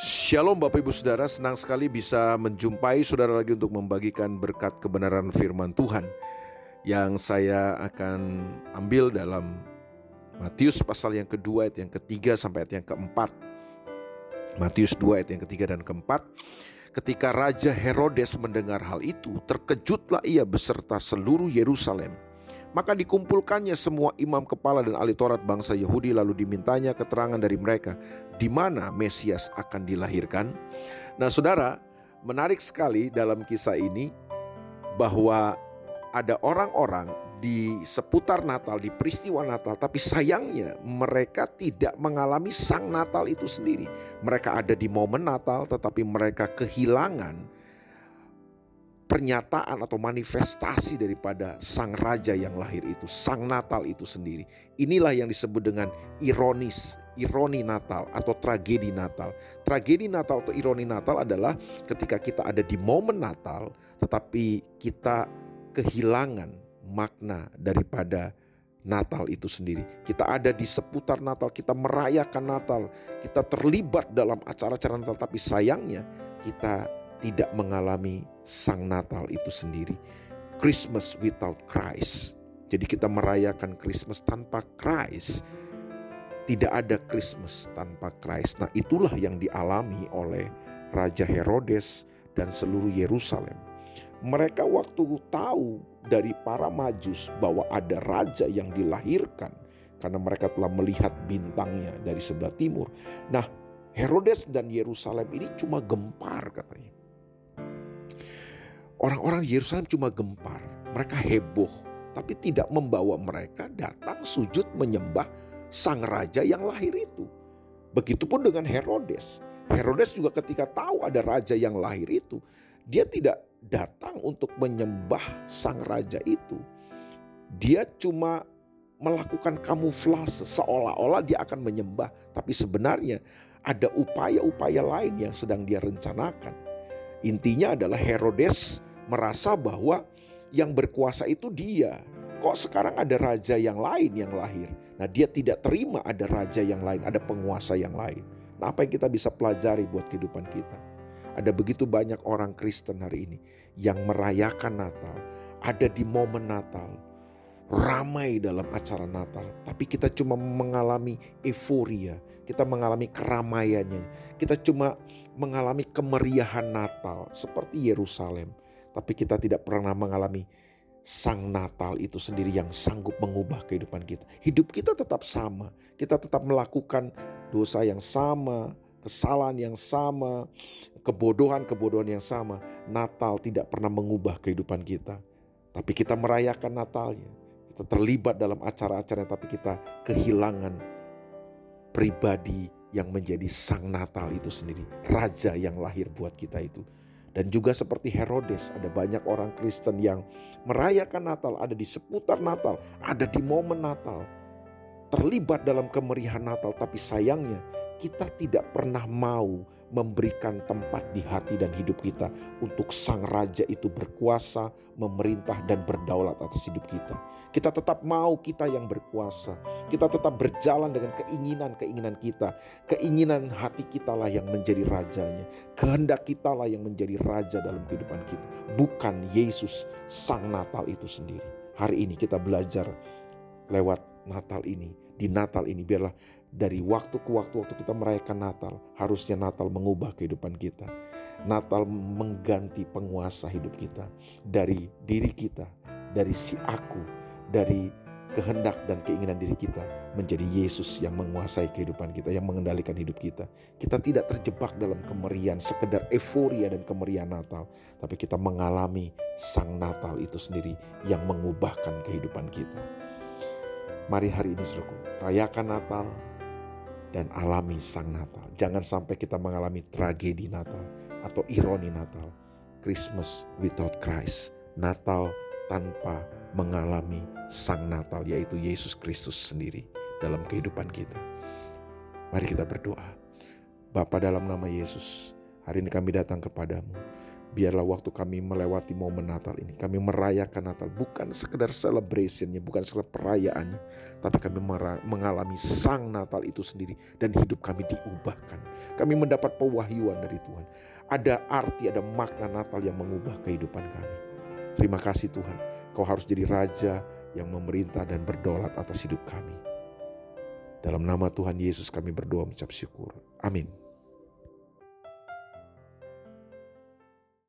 Shalom Bapak Ibu Saudara, senang sekali bisa menjumpai saudara lagi untuk membagikan berkat kebenaran firman Tuhan yang saya akan ambil dalam Matius pasal yang kedua ayat yang ketiga sampai ayat yang keempat. Matius 2 ayat yang ketiga dan keempat. Ketika Raja Herodes mendengar hal itu, terkejutlah ia beserta seluruh Yerusalem maka dikumpulkannya semua imam kepala dan ahli Taurat bangsa Yahudi lalu dimintanya keterangan dari mereka di mana Mesias akan dilahirkan. Nah, Saudara, menarik sekali dalam kisah ini bahwa ada orang-orang di seputar Natal, di peristiwa Natal, tapi sayangnya mereka tidak mengalami sang Natal itu sendiri. Mereka ada di momen Natal, tetapi mereka kehilangan pernyataan atau manifestasi daripada sang raja yang lahir itu, sang Natal itu sendiri. Inilah yang disebut dengan ironis, ironi Natal atau tragedi Natal. Tragedi Natal atau ironi Natal adalah ketika kita ada di momen Natal tetapi kita kehilangan makna daripada Natal itu sendiri. Kita ada di seputar Natal, kita merayakan Natal, kita terlibat dalam acara-acara Natal tapi sayangnya kita tidak mengalami sang Natal itu sendiri. Christmas without Christ. Jadi kita merayakan Christmas tanpa Christ. Tidak ada Christmas tanpa Christ. Nah itulah yang dialami oleh Raja Herodes dan seluruh Yerusalem. Mereka waktu tahu dari para majus bahwa ada raja yang dilahirkan karena mereka telah melihat bintangnya dari sebelah timur. Nah, Herodes dan Yerusalem ini cuma gempar katanya. Orang-orang Yerusalem cuma gempar, mereka heboh, tapi tidak membawa mereka datang sujud menyembah sang raja yang lahir itu. Begitupun dengan Herodes. Herodes juga ketika tahu ada raja yang lahir itu, dia tidak datang untuk menyembah sang raja itu. Dia cuma melakukan kamuflase seolah-olah dia akan menyembah, tapi sebenarnya ada upaya-upaya lain yang sedang dia rencanakan. Intinya adalah Herodes merasa bahwa yang berkuasa itu dia. Kok sekarang ada raja yang lain yang lahir? Nah, dia tidak terima ada raja yang lain, ada penguasa yang lain. Nah, apa yang kita bisa pelajari buat kehidupan kita? Ada begitu banyak orang Kristen hari ini yang merayakan Natal, ada di momen Natal, ramai dalam acara Natal, tapi kita cuma mengalami euforia, kita mengalami keramaiannya, kita cuma mengalami kemeriahan Natal seperti Yerusalem. Tapi kita tidak pernah mengalami sang Natal itu sendiri yang sanggup mengubah kehidupan kita. Hidup kita tetap sama. Kita tetap melakukan dosa yang sama, kesalahan yang sama, kebodohan-kebodohan yang sama. Natal tidak pernah mengubah kehidupan kita. Tapi kita merayakan Natalnya. Kita terlibat dalam acara-acara tapi kita kehilangan pribadi yang menjadi sang Natal itu sendiri. Raja yang lahir buat kita itu. Dan juga seperti Herodes, ada banyak orang Kristen yang merayakan Natal, ada di seputar Natal, ada di momen Natal, terlibat dalam kemeriahan Natal, tapi sayangnya kita tidak pernah mau memberikan tempat di hati dan hidup kita untuk Sang Raja itu berkuasa, memerintah, dan berdaulat atas hidup kita. Kita tetap mau kita yang berkuasa, kita tetap berjalan dengan keinginan-keinginan kita, keinginan hati kita lah yang menjadi rajanya, kehendak kita lah yang menjadi raja dalam kehidupan kita, bukan Yesus, Sang Natal itu sendiri. Hari ini kita belajar lewat Natal ini, di Natal ini biarlah dari waktu ke waktu waktu kita merayakan Natal, harusnya Natal mengubah kehidupan kita. Natal mengganti penguasa hidup kita dari diri kita, dari si aku, dari kehendak dan keinginan diri kita menjadi Yesus yang menguasai kehidupan kita, yang mengendalikan hidup kita. Kita tidak terjebak dalam kemerian, sekedar euforia dan kemerian Natal, tapi kita mengalami Sang Natal itu sendiri yang mengubahkan kehidupan kita. Mari hari ini suruhku rayakan Natal dan alami sang Natal. Jangan sampai kita mengalami tragedi Natal atau ironi Natal. Christmas without Christ. Natal tanpa mengalami sang Natal yaitu Yesus Kristus sendiri dalam kehidupan kita. Mari kita berdoa. Bapa dalam nama Yesus, hari ini kami datang kepadamu. Biarlah waktu kami melewati momen Natal ini, kami merayakan Natal bukan sekedar celebrationnya, bukan sekedar perayaannya, tapi kami mengalami sang Natal itu sendiri dan hidup kami diubahkan. Kami mendapat pewahyuan dari Tuhan. Ada arti, ada makna Natal yang mengubah kehidupan kami. Terima kasih Tuhan, Kau harus jadi Raja yang memerintah dan berdaulat atas hidup kami. Dalam nama Tuhan Yesus kami berdoa mengucap syukur. Amin.